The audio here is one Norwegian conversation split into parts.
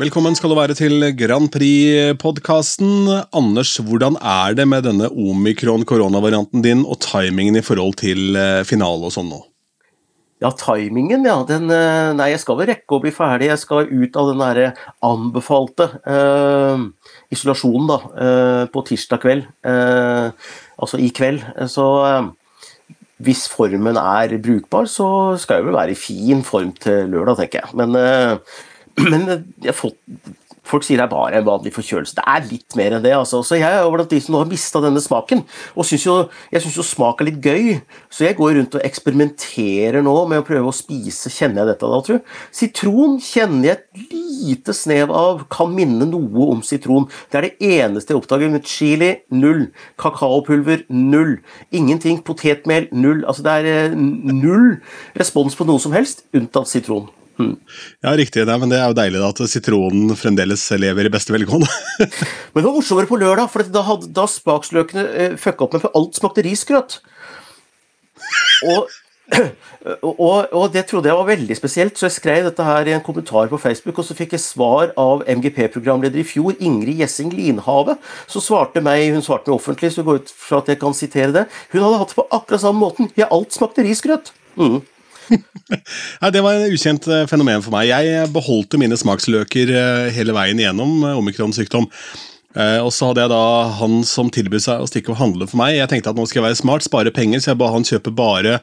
Velkommen skal du være til Grand Prix-podkasten. Anders, hvordan er det med denne omikron-koronavarianten din og timingen i forhold til eh, finale og sånn nå? Ja, timingen, ja. Den, eh, nei, jeg skal vel rekke å bli ferdig. Jeg skal ut av den derre anbefalte eh, isolasjonen da, Eh, på tirsdag kveld. Eh, altså i kveld. Så hvis formen er brukbar, så skal jeg vel være i fin form til lørdag, tenker jeg. Men men eh, fått Folk sier det er bare en vanlig forkjølelse. Det er litt mer enn det. altså. Så Jeg er blant de som nå har mista denne smaken. Og synes jo, jeg syns jo smak er litt gøy, så jeg går rundt og eksperimenterer nå med å prøve å spise. Kjenner jeg dette da, tro? Sitron kjenner jeg et lite snev av. Kan minne noe om sitron. Det er det eneste jeg oppdager. Med chili null. Kakaopulver null. Ingenting. Potetmel null. Altså det er eh, null respons på noe som helst, unntatt sitron. Mm. Ja, riktig. Nei, men Det er jo deilig da, at sitronen fremdeles lever i beste velgående. men det var morsommere på lørdag, for da hadde da spaksløkene eh, fucka opp med for alt smakte risgrøt. Og, og, og, det trodde jeg var veldig spesielt, så jeg skrev dette her i en kommentar på Facebook, og så fikk jeg svar av MGP-programleder i fjor, Ingrid Gjessing Linhave, som svarte meg hun svarte meg offentlig, så går ut fra at jeg kan sitere det. Hun hadde hatt det på akkurat samme måten. Ja, alt smakte risgrøt. Mm. Nei, Det var en ukjent eh, fenomen for meg. Jeg beholdte mine smaksløker eh, hele veien igjennom eh, omikron-sykdom. og så hadde jeg da han som tilbød seg å stikke og handle for meg. Jeg tenkte at nå skal jeg være smart, spare penger, så jeg ba han kjøpe bare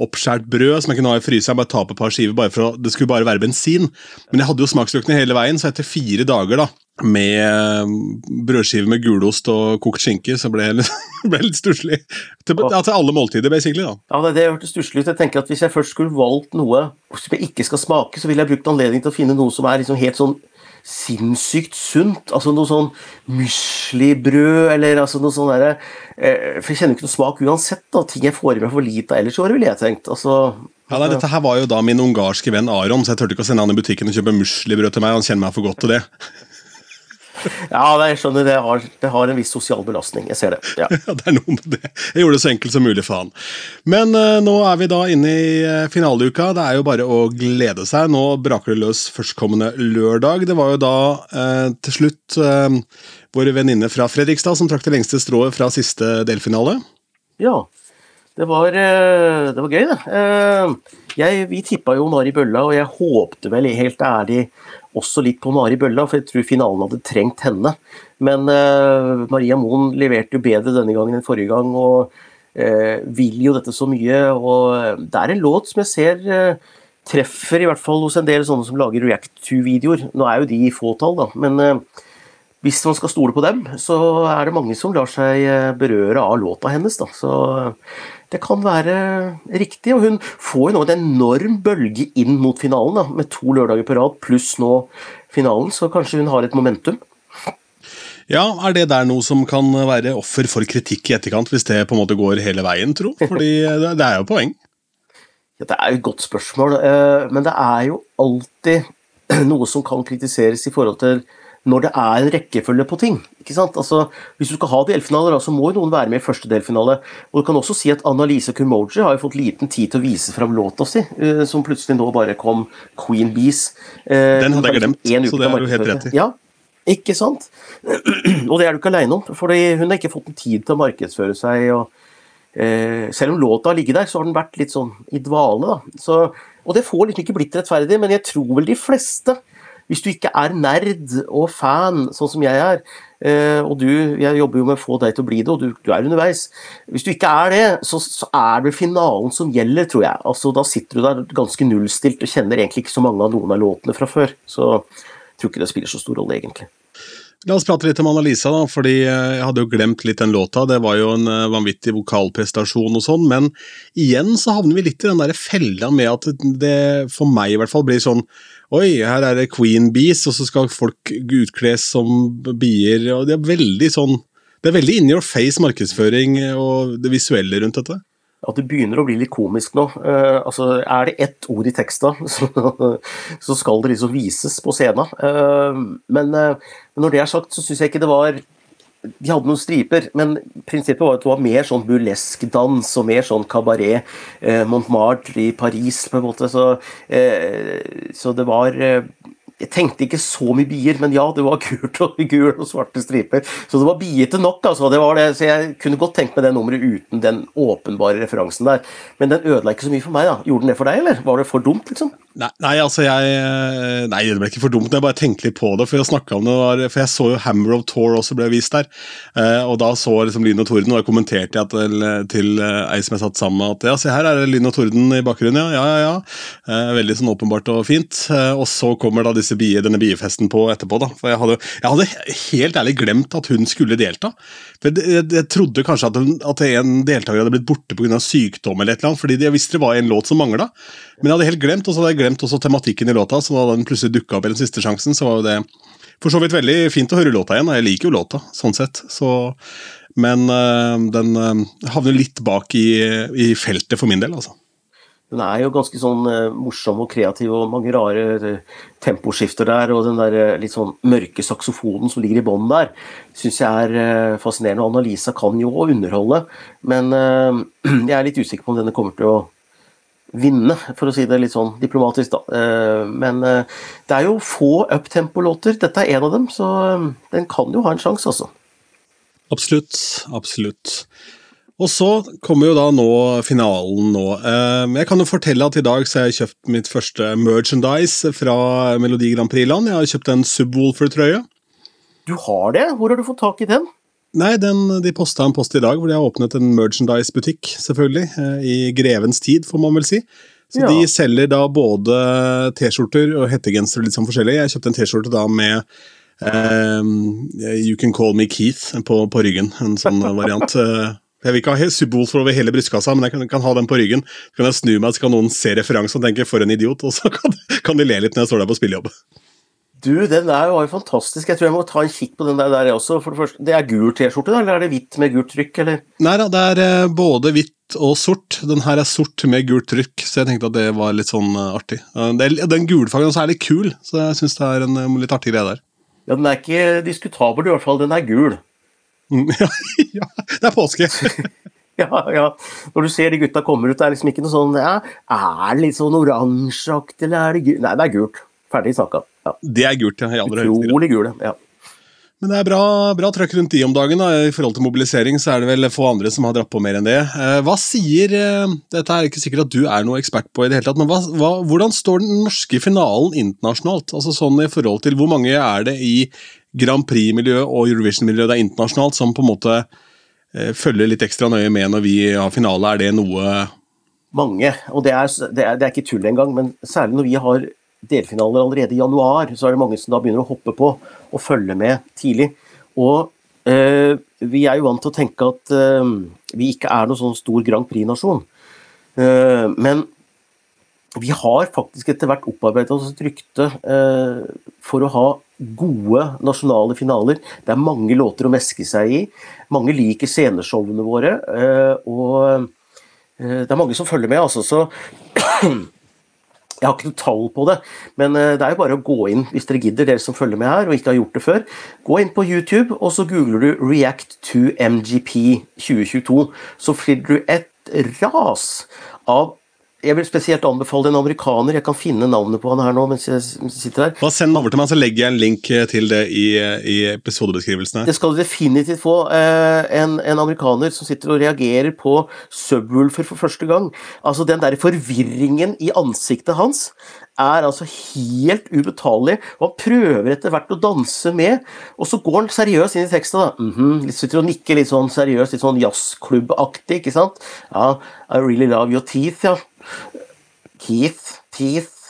oppskåret brød som jeg kunne ha i fryseren. Bare ta på et par skiver, bare for å, det skulle bare være bensin. Men jeg hadde jo smaksløkene hele veien, så etter fire dager da, med eh, brødskive med gulost og kokt skinke, så ble jeg litt, ble litt stusslig. Til, ja, til alle måltider, basically. da. Ja, det, det hørtes stusslig ut. Jeg tenker at Hvis jeg først skulle valgt noe som jeg ikke skal smake, så ville jeg brukt anledning til å finne noe som er liksom helt sånn sinnssykt sunt. Altså noe sånn muslibrød eller altså noe sånn derre eh, For jeg kjenner ikke noe smak uansett. da, Ting jeg får i meg for lite ellers i året, ville jeg tenkt. altså ja, nei, Dette her var jo da min ungarske venn Aron, så jeg turte ikke å sende han i butikken og kjøpe muslibrød til meg. Han kjenner meg for godt til det. Ja, jeg skjønner det har, det har en viss sosial belastning. Jeg ser det. Ja. ja. det er noe med det. Jeg gjorde det så enkelt som mulig for han. Men uh, nå er vi da inne i uh, finaleuka. Det er jo bare å glede seg. Nå braker det løs førstkommende lørdag. Det var jo da uh, til slutt vår venninne fra Fredrikstad som trakk det lengste strået fra siste delfinale. Ja, det var, det var gøy, det. Jeg, vi tippa jo Mari Bølla, og jeg håpte vel helt ærlig også litt på Mari Bølla, for jeg tror finalen hadde trengt henne. Men eh, Maria Moen leverte jo bedre denne gangen enn forrige gang, og eh, vil jo dette så mye. Og eh, det er en låt som jeg ser uh, treffer, i hvert fall hos en del sånne som lager react to-videoer. Nå er jo de i fåtall, da, men hvis man skal stole på dem, så er det mange som lar seg berøre av låta hennes. Da. Så det kan være riktig. Og hun får jo nå en enorm bølge inn mot finalen, da, med to lørdager på rad pluss nå finalen, så kanskje hun har et momentum. Ja, Er det der noe som kan være offer for kritikk i etterkant, hvis det på en måte går hele veien, tro? Fordi det er jo poeng. Ja, det er jo et godt spørsmål, eh, men det er jo alltid noe som kan kritiseres i forhold til når det er en rekkefølge på ting. ikke sant? Altså, Hvis du skal ha delfinaler, så må jo noen være med i første delfinale. Og du kan også si at Annalise Kumoji har jo fått liten tid til å vise fram låta si, uh, som plutselig nå bare kom Queen Bees. Uh, Den hadde jeg glemt, så det er du helt rett i. Ja, ikke sant? og det er du ikke aleine om, for hun har ikke fått en tid til å markedsføre seg. og eh, Selv om låta har ligget der, så har den vært litt sånn i dvale. da. Så, og det får liksom ikke blitt rettferdig, men jeg tror vel de fleste hvis du ikke er nerd og fan, sånn som jeg er, eh, og du Jeg jobber jo med å få deg til å bli det, og du, du er underveis. Hvis du ikke er det, så, så, er det finalen som gjelder, tror jeg. Altså, Da sitter du der ganske nullstilt og kjenner egentlig ikke så mange av noen av låtene fra før. Så jeg tror ikke det spiller så stor rolle, egentlig. La oss prate litt om Annalisa, da, fordi eh, jeg hadde jo glemt litt den låta. Det var jo en eh, vanvittig vokalprestasjon og sånn, men igjen så havner vi litt i den der fella med at det for meg i hvert fall blir sånn Oi, her er det Queen Bees, og så skal folk utkles som bier. og Det er veldig sånn Det er veldig in your face markedsføring og det visuelle rundt dette. At det begynner å bli litt komisk nå. Uh, altså, Er det ett ord i teksta, så, så, skal det liksom vises på scenen. Uh, men uh, når det er sagt, så syns jeg ikke det var de hadde noen striper, men prinsippet var at det var mer sånn burlesk dans og mer sånn kabaret. Eh, Montmartre i Paris, på en måte. Så, eh, så det var eh, jeg tenkte ikke så mye bier, men ja, det var gult og gul og svarte striper. Så det var biete nok, altså. Det var det. Så jeg kunne godt tenkt meg det nummeret uten den åpenbare referansen der. Men den ødela ikke så mye for meg, da. Gjorde den det for deg, eller? Var det for dumt, liksom? Nei, nei, altså jeg Nei, det ble ikke for dumt. Jeg bare tenkte litt på det. For jeg om det var, for jeg så jo Hammer of Tour også ble vist der. Eh, og da så liksom Lyn og Torden, og jeg kommenterte jeg til, til eh, ei som jeg satt sammen med, at ja, se her er det Lyn og Torden i bakgrunnen, ja. Ja, ja, ja. Eh, veldig sånn åpenbart og fint. Eh, og så kommer da disse bie, denne biefesten på etterpå, da. For jeg hadde, jeg hadde, helt ærlig glemt at hun skulle delta. For jeg, jeg trodde kanskje at, hun, at, en deltaker hadde blitt borte pga. sykdom eller et eller annet, fordi jeg visste det var en låt som mangla. Men jeg hadde helt glemt, og så hadde jeg glemt også tematikken i låta, så da den plutselig dukka opp i den siste sjansen, så var jo det for så vidt veldig fint å høre låta igjen. og Jeg liker jo låta, sånn sett. Så, men øh, den øh, havner litt bak i, i, feltet for min del, altså. Den er jo ganske sånn uh, morsom og kreativ, og mange rare uh, temposkifter der. Og den der uh, litt sånn mørke saksofonen som ligger i bånn der, syns jeg er fascinerende. Og Annalisa kan jo underholde, men jeg er litt usikker på om denne kommer til å vinne, for å si det litt sånn diplomatisk, da. Eh, men eh, det er jo få uptempo-låter. Dette er en av dem, så eh, den kan jo ha en sjanse, altså. Absolutt. Absolutt. Og så kommer jo da nå finalen nå. Jeg kan jo fortelle at i dag så har jeg kjøpt mitt første merchandise fra Melodi Grand Prix-land. Jeg har kjøpt en Subwoolfer-trøye. Du har det? Hvor har du fått tak i den? Nei, den, de posta en post i dag hvor de har åpnet en merchandise-butikk, selvfølgelig. Eh, I grevens tid, får man vel si. Så ja. De selger da både T-skjorter og hettegensere litt sånn forskjellig. Jeg kjøpte en T-skjorte da med eh, You Can Call Me Keith på, på ryggen. En sånn variant. Eh, jeg vil ikke ha subwoolfer over hele brystkassa, men jeg kan, kan, ha den på ryggen. Så kan jeg snu meg, så kan noen se referansen og tenke 'for en idiot', og så kan, kan de le litt når jeg står der på spillejobb. Du, den der var jo fantastisk. Jeg tror jeg må ta en kikk på den der, der også. For det, første. det er gul T-skjorte, eller er det hvitt med gult trykk? eller? Nei da, det er eh, både hvitt og sort. Den her er sort med gult trykk, så jeg tenkte at det var litt sånn uh, artig. Uh, det, den gulfargen også er litt kul, så jeg syns det er en litt artig greie der. Ja, Den er ikke diskutabel, i hvert fall. Den er gul. Mm, ja, det er påske. ja, ja. Når du ser de gutta kommer ut, det er liksom ikke noe sånn ja, Er det litt sånn oransjeaktig, eller er det gult? Nei, det er gult. Ferdig snakka. Ja. Det er gult, ja. Utrolig gule, ja. Men det er bra, bra trøkk rundt de om dagen. Da. I forhold til mobilisering så er det vel få andre som har dratt på mer enn det. Eh, hva sier eh, Dette er ikke sikkert at du er noe ekspert på, i det hele tatt, men hva, hva, hvordan står den norske finalen internasjonalt? Altså sånn i forhold til Hvor mange er det i Grand Prix-miljøet og Eurovision-miljøet er internasjonalt, som på en måte eh, følger litt ekstra nøye med når vi har finale? Er det noe Mange, og det er, det er, det er ikke tull engang, men særlig når vi har delfinaler allerede i januar, så er det mange som da begynner å hoppe på og følge med tidlig. Og eh, vi er jo vant til å tenke at eh, vi ikke er noen sånn stor Grand Prix-nasjon. Eh, men vi har faktisk etter hvert opparbeidet oss et rykte eh, for å ha gode nasjonale finaler. Det er mange låter å meske seg i. Mange liker sceneshowene våre. Eh, og eh, det er mange som følger med, altså. Så Jeg har ikke noe tall på det, men eh, det er jo bare å gå inn hvis dere gidder, dere som følger med her og ikke har gjort det før. Gå inn på YouTube, og så googler du 'React to MGP 2022'. Så finner du et ras av jeg vil spesielt anbefale en amerikaner. Jeg kan finne navnet på han her nå. mens jeg sitter her. Bare Send over til meg, så legger jeg en link eh, til det i, i episodebeskrivelsen. Det skal du definitivt få. Eh, en, en, amerikaner som sitter og reagerer på Subwoolfer for første gang. Altså Den der forvirringen i ansiktet hans er altså helt ubetalelig. og Han prøver etter hvert å danse med, og så går han seriøst inn i teksten. da. Mm -hmm. Sitter og nikker litt sånn seriøst, litt sånn jazzklubbaktig, ikke sant? Ja, I really love your teeth, ja. Keith, teeth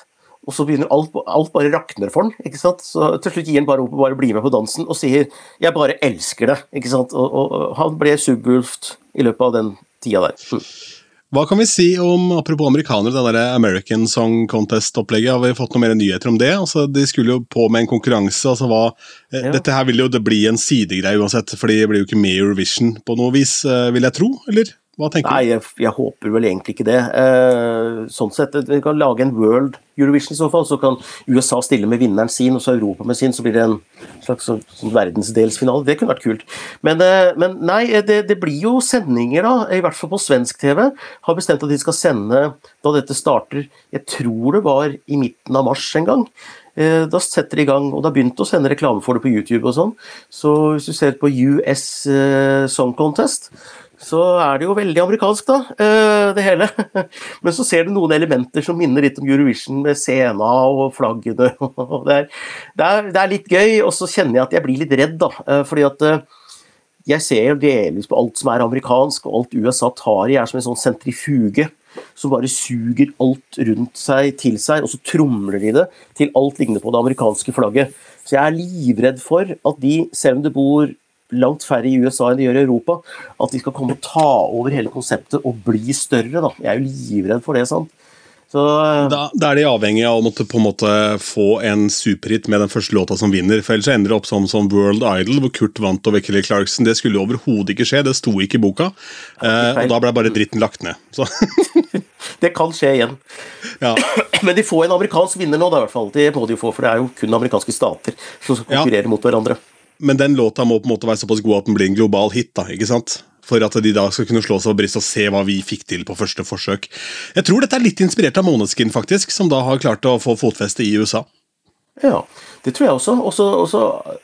og så begynner alt, alt bare rakner for han. ikke sant? Så Til slutt gir han bare opp og bare blir med på dansen og sier 'jeg bare elsker det'. ikke sant? Og, og, og Han ble subwooft i løpet av den tida der. Mm. Hva kan vi si om, apropos amerikanere, det der American Song Contest-opplegget? Har vi fått noen mer nyheter om det? Altså, de skulle jo på med en konkurranse. altså hva, eh, ja. Dette her vil jo det bli en sidegreie uansett, for de blir jo ikke med i Eurovision på noe vis, eh, vil jeg tro? eller? Hva tenker Nei, jeg, jeg, håper vel egentlig ikke det. Eh, sånn sett, Vi kan lage en World Eurovision i så fall, så kan USA stille med vinneren sin, og så Europa med sin, så blir det en slags sånn, sånn verdensdelsfinale. Det kunne vært kult. Men, eh, men nei, det, det, blir jo sendinger, da, i hvert fall på svensk TV. Har bestemt at de skal sende da dette starter, jeg tror det var i midten av mars en gang. Eh, da setter de i gang, og det har begynt å sende reklame for det på YouTube og sånn. Så hvis du ser på US eh, Song Contest, så er det jo veldig amerikansk, da, eh, det hele. Men så ser du noen elementer som minner litt om Eurovision, med scena og flaggene. Det er, det er, det er litt gøy, og så kjenner jeg at jeg blir litt redd, da. Fordi at jeg ser jo delvis på alt som er amerikansk, og alt USA tar i, er som en sånn sentrifuge som bare suger alt rundt seg til seg, og så tromler de det til alt ligner på det amerikanske flagget. Så jeg er livredd for at de, selv om det bor langt færre i USA enn de gjør i Europa, at de skal komme og ta over hele konseptet og bli større. Da. Jeg er jo livredd for det. sant? Så, eh, da, da, er de avhengig av å måtte, på en måte få en superhit med den første låta som vinner. for Ellers ender det opp som, som World Idol, hvor Kurt vant over Kelly Clarkson. Det skulle jo overhodet ikke skje, det sto ikke i boka. Eh, og da ble bare dritten lagt ned. det kan skje igjen. Ja. Men de får en amerikansk vinner nå, da, i hvert fall. Det må de jo få, for det er jo kun amerikanske stater som skal konkurrere ja. mot hverandre. Men den låta må på en måte være såpass god at den blir en global hit, da, ikke sant? for at de da skal kunne slå seg på brystet og se hva vi fikk til på første forsøk. Jeg tror dette er litt inspirert av Måneskin, faktisk, som da har klart å få fotfeste i USA. Ja, det tror jeg også. Også, også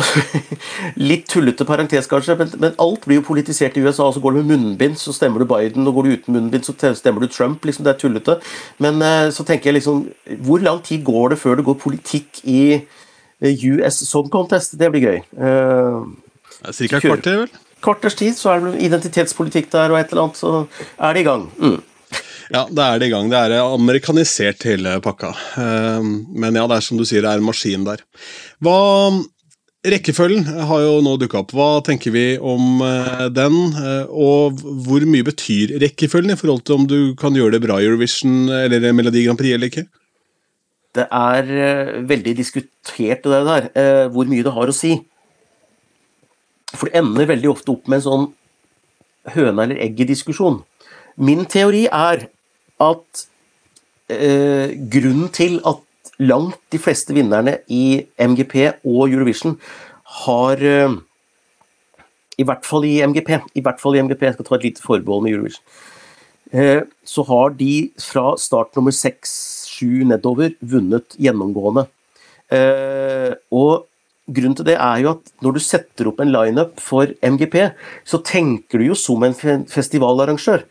Litt tullete parentes, kanskje, men, men, alt blir jo politisert i USA. så Går du med munnbind, så stemmer du Biden, og går du uten munnbind, så stemmer du Trump. liksom Det er tullete. Men eh, så tenker jeg liksom Hvor lang tid går det før det går politikk i US Song Contest? Det blir gøy. Uh, Cirka et kvarter, vel? kvarters tid så er det identitetspolitikk der, og et eller annet, så er det i gang. Mm. Ja, det er det i gang. Det er amerikanisert, hele pakka. Ehm, men ja, det er som du sier, det er en maskin der. Hva Rekkefølgen har jo nå dukka opp. Hva tenker vi om eh, den? Eh, og hvor mye betyr rekkefølgen i forhold til om du kan gjøre det bra i Eurovision eller Melodi Grand Prix eller ikke? Det er eh, veldig diskutert, det der, hvor mye det har å si. For det ender veldig ofte opp med en sånn høna eller egget-diskusjon. Min teori er at eh, grunnen til at langt de fleste vinnerne i MGP og Eurovision har eh, I hvert fall i MGP, i hvert fall i MGP, jeg skal ta et lite forbehold med Eurovision, eh, så har de fra start nummer seks-sju nedover vunnet gjennomgående. Eh, og grunnen til det er jo at når du setter opp en lineup for MGP, så tenker du jo som en festivalarrangør.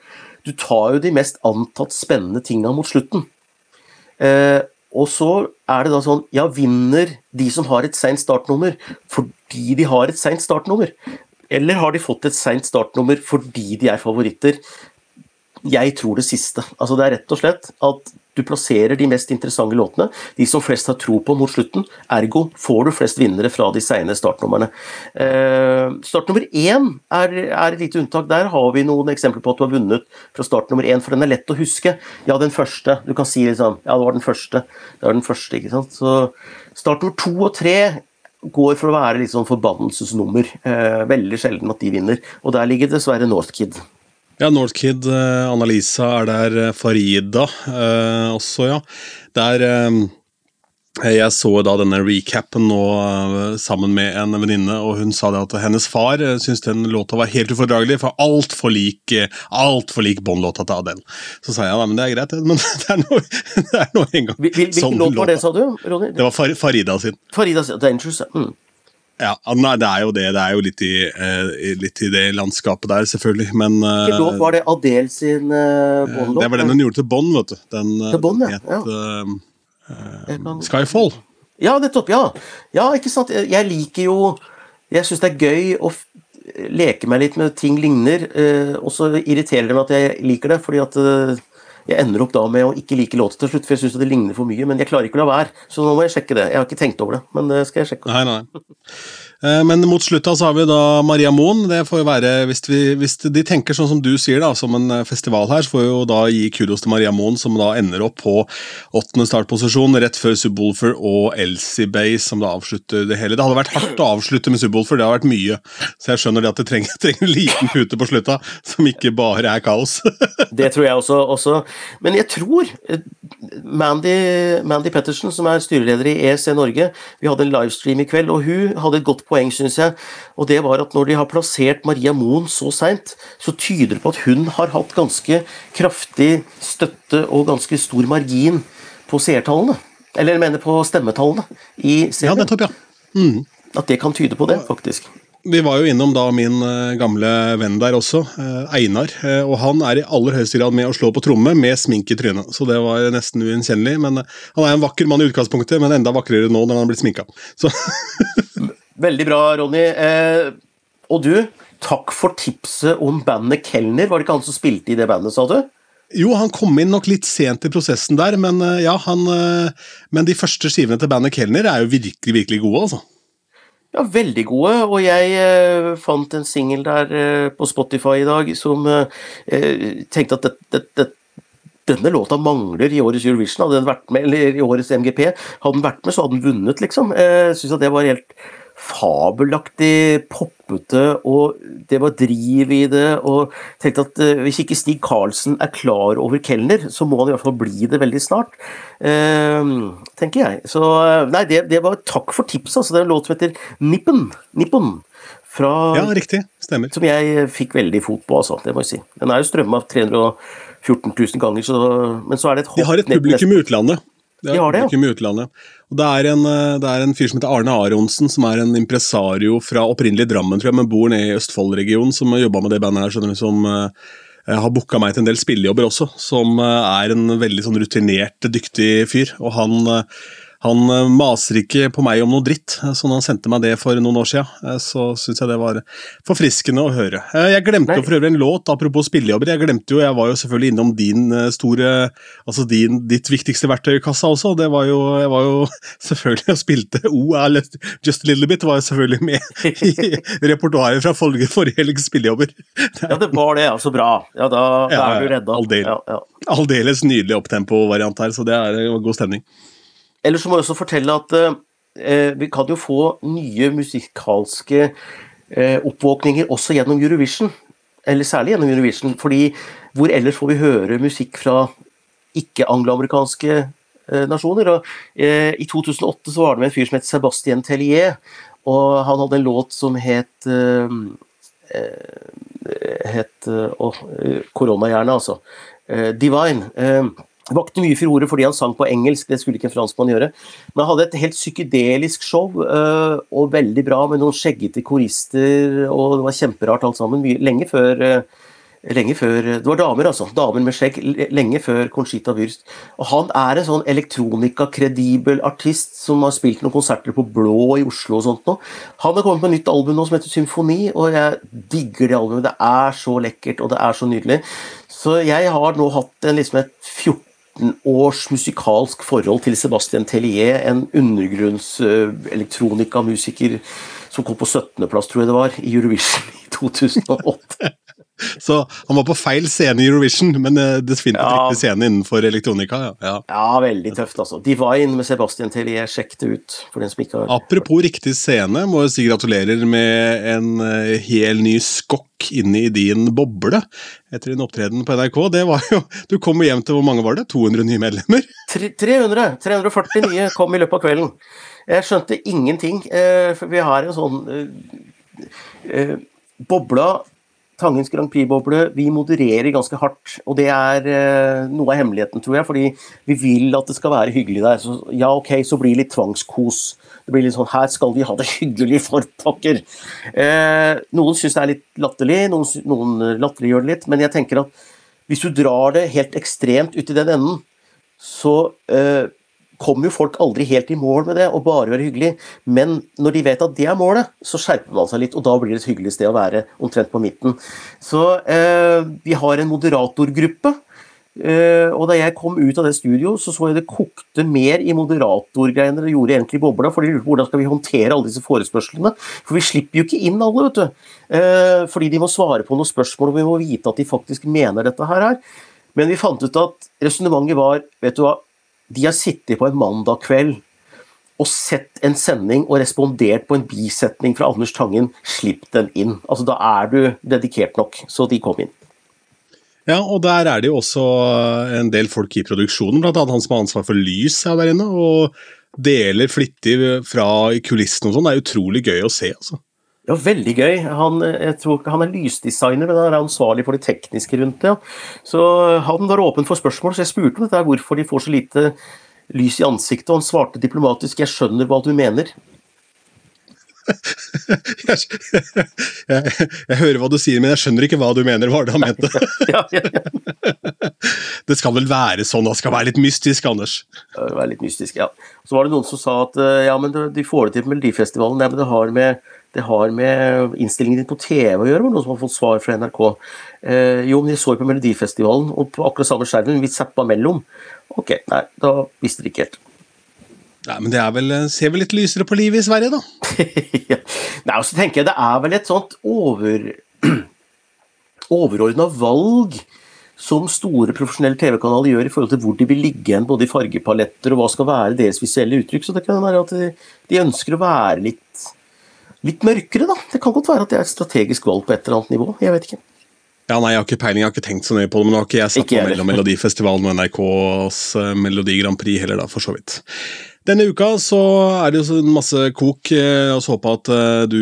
Du tar jo de mest antatt spennende tinga mot slutten. Eh, og så er det da sånn Ja, vinner de som har et seint startnummer fordi de har et seint startnummer? Eller har de fått et seint startnummer fordi de er favoritter? Jeg tror det siste. Altså Det er rett og slett at du plasserer de mest interessante låtene, de som flest har tro på mot slutten. Ergo får du flest vinnere fra de seine startnumrene. Uh, startnummer én er, er, et lite unntak. Der har vi noen eksempler på at du har vunnet fra startnummer én, for den er lett å huske. Ja, den første. Du kan si liksom Ja, det var den første. Det var den første, ikke sant. Så startnummer to og tre går for å være sånn forbannelsesnummer. Eh, veldig sjelden at de vinner. Og der ligger dessverre Northkid. Ja, Northkid, uh, Annalisa er der, uh, Farida eh, også, ja. Der jeg så da denne recapen nå sammen med en venninne, og hun sa det at hennes far syntes den låta var helt ufordragelig, for altfor lik alt for lik Bond-låta til Adele. Så sa jeg ja, men det er greit, men det er nå, det er nå en gang Hvilken sånn låt var det, sa du? Ronny? Det var Farida sin. Farida sin, Dangerous, mm. Ja, nei, det er jo det. Det er jo litt i, eh, litt i det landskapet der, selvfølgelig, men eh, låt var det Adele sin uh, Bond-låt? Det var den hun gjorde til Bond, vet du. Den til Bond, ja. het ja. uh, Skyfall. Ja, nettopp. Ja. ja, ikke sant. Jeg liker jo Jeg syns det er gøy å leke meg litt med ting ligner, og så irriterer det meg at jeg liker det, fordi at jeg ender opp da med å ikke like låta til slutt, for jeg syns det ligner for mye. Men jeg klarer ikke å la være, så nå må jeg sjekke det. Jeg har ikke tenkt over det, men det skal jeg sjekke. Nei, nei. Eh, men mot slutta så har vi da Maria Moen. Det får jo være, hvis, vi, hvis, de tenker sånn som du sier, da, som en eh, festival her, så får vi jo da gi kudos til Maria Moen, som da ender opp på åttende startposisjon, rett før Subwoolfer og Elsie Bay, som da avslutter det hele. Det hadde vært hardt å avslutte med Subwoolfer, det har vært mye. Så jeg skjønner det at det trenger, trenger en liten pute på slutta, som ikke bare er kaos. det tror jeg også, også. Men jeg tror eh, Mandy, Mandy Pettersen, som er styreleder i ESC Norge, vi hadde en livestream i kveld, og hun hadde et godt poeng, syns jeg. Og det var at når de har plassert Maria Moen så seint, så tyder det på at hun har hatt ganske kraftig støtte og ganske stor margin på seertallene. Eller jeg mener på stemmetallene i serien. Ja, nettopp, ja. Mm. At det kan tyde på det, faktisk. Vi var jo innom da min eh, gamle venn der også, eh, Einar. eh, Og han er i aller høyeste grad med å slå på tromme med smink i trynet. Så det var nesten ugjenkjennelig. Men han er en vakker mann i utgangspunktet, men enda vakrere nå når han har blitt sminka. Så Veldig bra, Ronny. Eh, og du, takk for tipset om bandet Kelner. Var det ikke han som spilte i det bandet, sa du? jo, han kom inn nok litt sent i prosessen der, men eh, ja, han eh, Men de første skivene til bandet Kelner er jo virkelig, virkelig gode, altså. Ja, veldig gode, og jeg eh, fant en singel der eh, på Spotify i dag som eh, tenkte at det, det, det, denne låta mangler i årets Eurovision. Hadde den vært med, eller i årets MGP, hadde den vært med, så hadde den vunnet, liksom. Jeg syns at det var helt fabelaktig poppete, og det var driv i det. Og tenkte at eh, hvis ikke Stig Karlsen er klar over Kelner, så må han i hvert fall bli det veldig snart. Eh, tenker jeg. Så eh, nei, det, det var takk for tipset. Altså, det er en låt som heter Nippen. Nippen. Fra, Ja, riktig. Stemmer. som jeg fikk veldig fot på, altså. Det må jeg si. Den er jo strømma 314 000 ganger, så, men så er det et hopp De har et publikum i utlandet. Det De har det, ja. Det er, en, eh, det er en fyr som heter Arne Aronsen, som er en impresario fra opprinnelig Drammen, tror jeg, men bor nede i Østfold-regionen, som jobba med det bandet her, skjønner du, som eh, har booka meg til en del spillejobber også. Som er en veldig sånn rutinert, dyktig fyr. Og han, han eh, maser ikke på meg om noe dritt, sånn så når han sendte meg det for noen år siden, eh, så syns jeg det var forfriskende å høre. Eh, Jeg glemte Nei. jo for øvrig en låt, apropos spillejobber. Jeg glemte jo, jeg var jo selvfølgelig innom din eh, store Altså din, ditt viktigste verktøykassa også, og. Det var jo, jeg var jo selvfølgelig og spilte O oh, Just a Little Bit var jo selvfølgelig med i repertoaret fra forrige, forrige helgs spillejobber. Ja, det var det, altså bra. Ja, da, da Ja, er du redda. aldeles. Ja, ja. Aldeles nydelig opptempo-variant her, så det er eh, god stemning. Ellers må jeg også fortelle at eh, vi kan jo få nye musikalske eh, oppvåkninger også gjennom Eurovision. Eller særlig gjennom Eurovision, fordi hvor ellers får vi høre musikk fra ikke-angloamerikanske eh, nasjoner? Og, eh, I 2008 så var det med en fyr som het Sebastian Tellier, og han hadde en låt som het eh, eh, het eh, Å, oh, koronahjerne, altså. Eh, Divine. Eh, vakte mye furore fordi han sang på engelsk, det skulle ikke en franskmann gjøre. Men han hadde et helt psykedelisk show, øh, og veldig bra med noen skjeggete korister, og det var kjemperart alt sammen. Lenge før øh, Lenge før Det var damer, altså. Damer med skjegg. Lenge før Conchita Wurst. Og han er en sånn elektronika-kredibel artist som har spilt noen konserter på Blå i Oslo og sånt nå. Han har kommet med et nytt album nå som heter Symfoni, og jeg digger det albumet. Det er så lekkert, og det er så nydelig. Så jeg har nå hatt en, liksom et 14 års musikalsk forhold til Sebastian Tellier, en undergrunns øh, elektronikamusiker som kom på 17.-plass, tror jeg det var, i Eurovision i 2008. Så han var på feil scene i Eurovision, men eh, definitivt Ja. riktig scene innenfor elektronika. Ja. Ja. Ja, veldig tøft, altså. Divine med Sebastian Tellier, sjekk det ut. For den som ikke har Apropos riktig scene, må jeg si gratulerer med en eh, hel ny skokk inn i din boble etter din opptreden på NRK. Det var jo, Du kom hjem til hvor mange var det? 200 nye medlemmer? 300! 340 nye kom i løpet av kvelden. Jeg skjønte ingenting, eh, for vi har en sånn Bobla, Tangens Grand Prix-boble, vi modererer ganske hardt. Og det er eh, noe av hemmeligheten, tror jeg, fordi vi vil at det skal være hyggelig der. Så ja, ok, så blir det litt tvangskos. Det blir litt sånn Her skal vi ha det hyggelig, for pokker! Eh, noen syns det er litt latterlig, noen, noen latterliggjør det litt, men jeg tenker at hvis du drar det helt ekstremt ut i den enden, så eh, kommer jo folk aldri helt i mål med det og bare være hyggelig. Men når de vet at det er målet, så skjerper man seg litt, og da blir det et hyggelig sted å være omtrent på midten. Så eh, vi har en moderatorgruppe. Eh, og da jeg kom ut av det studio, så så jeg det kokte mer i moderatorgreiene det gjorde egentlig i bobla. For de lurte på hvordan skal vi håndtere alle disse forespørslene. For vi slipper jo ikke inn alle, vet du. Eh, fordi de må svare på noen spørsmål, og vi må vite at de faktisk mener dette her. Men vi fant ut at resonnementet var Vet du hva, de har sittet på en mandag kveld og sett en sending og respondert på en bisetning fra Anders Tangen. Slipp dem inn. Altså, da er du dedikert nok. Så de kom inn. Ja, og der er det jo også en del folk i produksjonen, annet han som har ansvar for lys her der inne, og deler flittig fra kulissene og sånn. Det er utrolig gøy å se, altså. Ja, veldig gøy. Han, jeg tror han er lysdesigner, men han er ansvarlig for det tekniske rundt det. Så han var åpen for spørsmål, så jeg spurte om dette, hvorfor de får så lite lys i ansiktet, og han svarte diplomatisk 'jeg skjønner hva du mener'. jeg, jeg, jeg, hører hva du sier, men jeg skjønner ikke hva du mener, var det han mente. ja, ja, ja. det skal vel være sånn, det skal være litt mystisk, Anders? Være litt mystisk, ja. Så var det noen som sa at eh, ja, men de får det til på Melodifestivalen. Nei, men det har med det har med innstillingen din på TV å gjøre, var noen som har fått svar fra NRK. Eh, jo, men de så jo på Melodifestivalen, og på akkurat samme skjermen, vi zappa mellom. Ok, nei, da visste de ikke helt. Nei, men det er vel, eh, ser vel litt lysere på livet i Sverige, da? Nei, og så tenker jeg det er vel et sånt over, overordna valg som store profesjonelle TV-kanaler gjør i forhold til hvor de vil ligge igjen, både i fargepaletter og hva skal være deres visuelle uttrykk. Så det kan være at de, de ønsker å være litt, litt mørkere, da. Det kan godt være at det er et strategisk valg på et eller annet nivå. Jeg vet ikke. Ja, nei, Jeg har ikke peiling, jeg har ikke tenkt så nøye på det, men nå har ikke jeg satt meg mellom Melodifestivalen og NRKs uh, Melodi Grand Prix heller, da, for så vidt. Denne uka så er det jo masse kok. La oss håpe at uh, du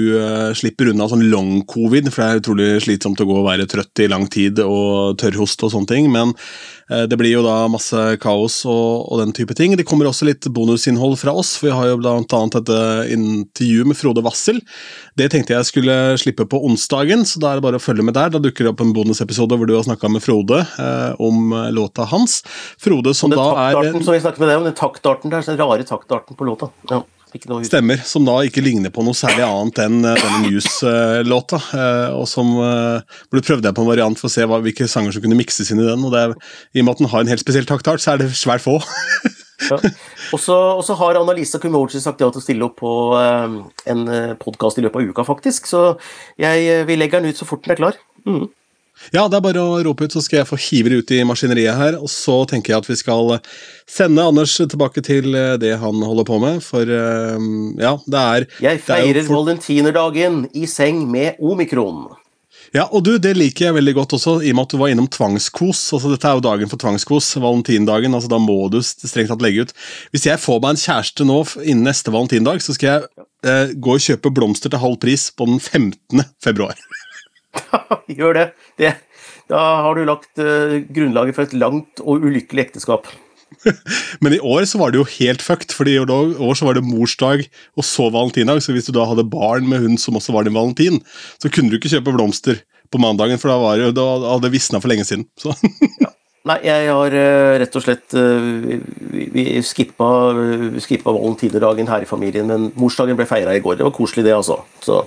slipper unna sånn long covid, for det er utrolig slitsomt å gå og være trøtt i lang tid og tørrhost og sånne ting. Men Eh, det blir jo da masse kaos og, og, den type ting. Det kommer også litt bonusinnhold fra oss, for vi har jo bl.a. et eh, intervju med Frode Wassel. Det tenkte jeg skulle slippe på onsdagen, så da er det bare å følge med der. Da dukker det opp en bonusepisode hvor du har snakka med Frode eh, om eh, låta hans. Frode som da er Som vi snakket med deg om, den taktarten der, den rare taktarten på låta. Ja. Stemmer. Som da ikke ligner på noe særlig annet enn uh, denne Muse-låta. Uh, og som uh, ble prøvd jeg på en variant for å se hva, hvilke sanger som kunne mikses inn i den. og det er, I og med at den har en helt spesiell taktart, så er det svært få. ja. Og så har Annalisa Kumoji sagt ja til å stille opp på en podkast i løpet av uka, faktisk. Så jeg, vi legger den ut så fort den er klar. Mm. Ja, det er bare å rope ut, så skal jeg få hive det ut i maskineriet her. Og så tenker jeg at vi skal sende Anders tilbake til eh, det han holder på med, for eh, ja, det er Jeg feirer for... valentinerdagen i seng med omikron. Ja, og du, det liker jeg veldig godt også, i og med at du var innom tvangskos. altså Dette er jo dagen for tvangskos, valentindagen. altså Da må du strengt tatt legge ut. Hvis jeg får meg en kjæreste nå innen neste valentindag, så skal jeg eh, gå og kjøpe blomster til halv pris på den 15. februar. Gjør det. det. Da har du lagt uh, grunnlaget for et langt og ulykkelig ekteskap. Men i år så var det jo helt fucked, for i år så var det morsdag og så valentindag. Så hvis du da hadde barn med hun som også var din valentin, så kunne du ikke kjøpe blomster på mandagen, for da, var det, da hadde det visna for lenge siden. ja. Nei, jeg har uh, rett og slett uh, Vi, skippa, skippa valentinerdagen her i familien, men morsdagen ble feira i går. Det var koselig, det, altså. Så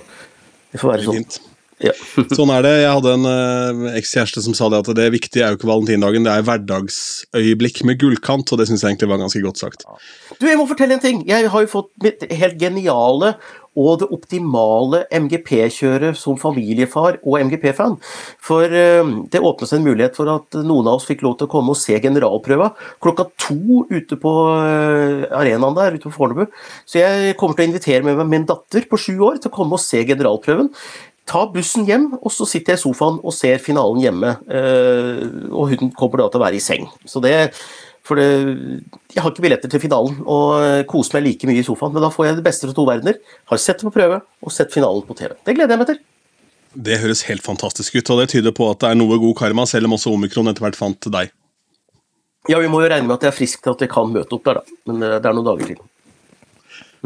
det får være sånn. Ja. sånn er det. Jeg hadde en uh, ekskjæreste som sa det at det viktige er jo ikke valentindagen, det er hverdagsøyeblikk med gullkant, og det syns jeg egentlig var ganske godt sagt. Du, jeg må fortelle en ting. Jeg har jo fått mitt helt geniale og det optimale MGP-kjøret som familiefar og MGP-fan. For uh, det åpnes en mulighet for at noen av oss fikk lov til å komme og se generalprøva klokka to ute på uh, arenaen der ute på Fornebu. Så jeg kommer til å invitere med meg min datter på sju år til å komme og se generalprøven ta bussen hjem, og så sitter jeg i sofaen og ser finalen hjemme. Eh, og hun kommer da til å være i seng. Så det For det, jeg har ikke billetter til finalen og koser meg like mye i sofaen. Men da får jeg det beste fra to verdener. Har sett det på prøve og sett finalen på TV. Det gleder jeg meg til. Det høres helt fantastisk ut, og det tyder på at det er noe god karma, selv om også omikron etter hvert fant deg. Ja, vi må jo regne med at jeg er frisk til at jeg kan møte opp der, da. Men eh, det er noen dager til.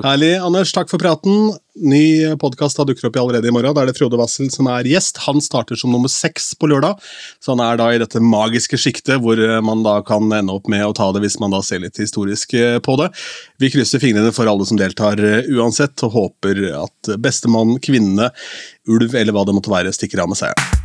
Herlig. Anders, takk for praten. Ny podkast dukker opp allerede i morgen. Da er det Frode Wassel som er gjest. Han starter som nummer seks på lørdag, så han er da i dette magiske sjiktet hvor man da kan ende opp med å ta det hvis man da ser litt historisk eh, på det. Vi krysser fingrene for alle som deltar eh, uansett, og håper at bestemann, kvinne, ulv eller hva det måtte være, stikker av med seieren.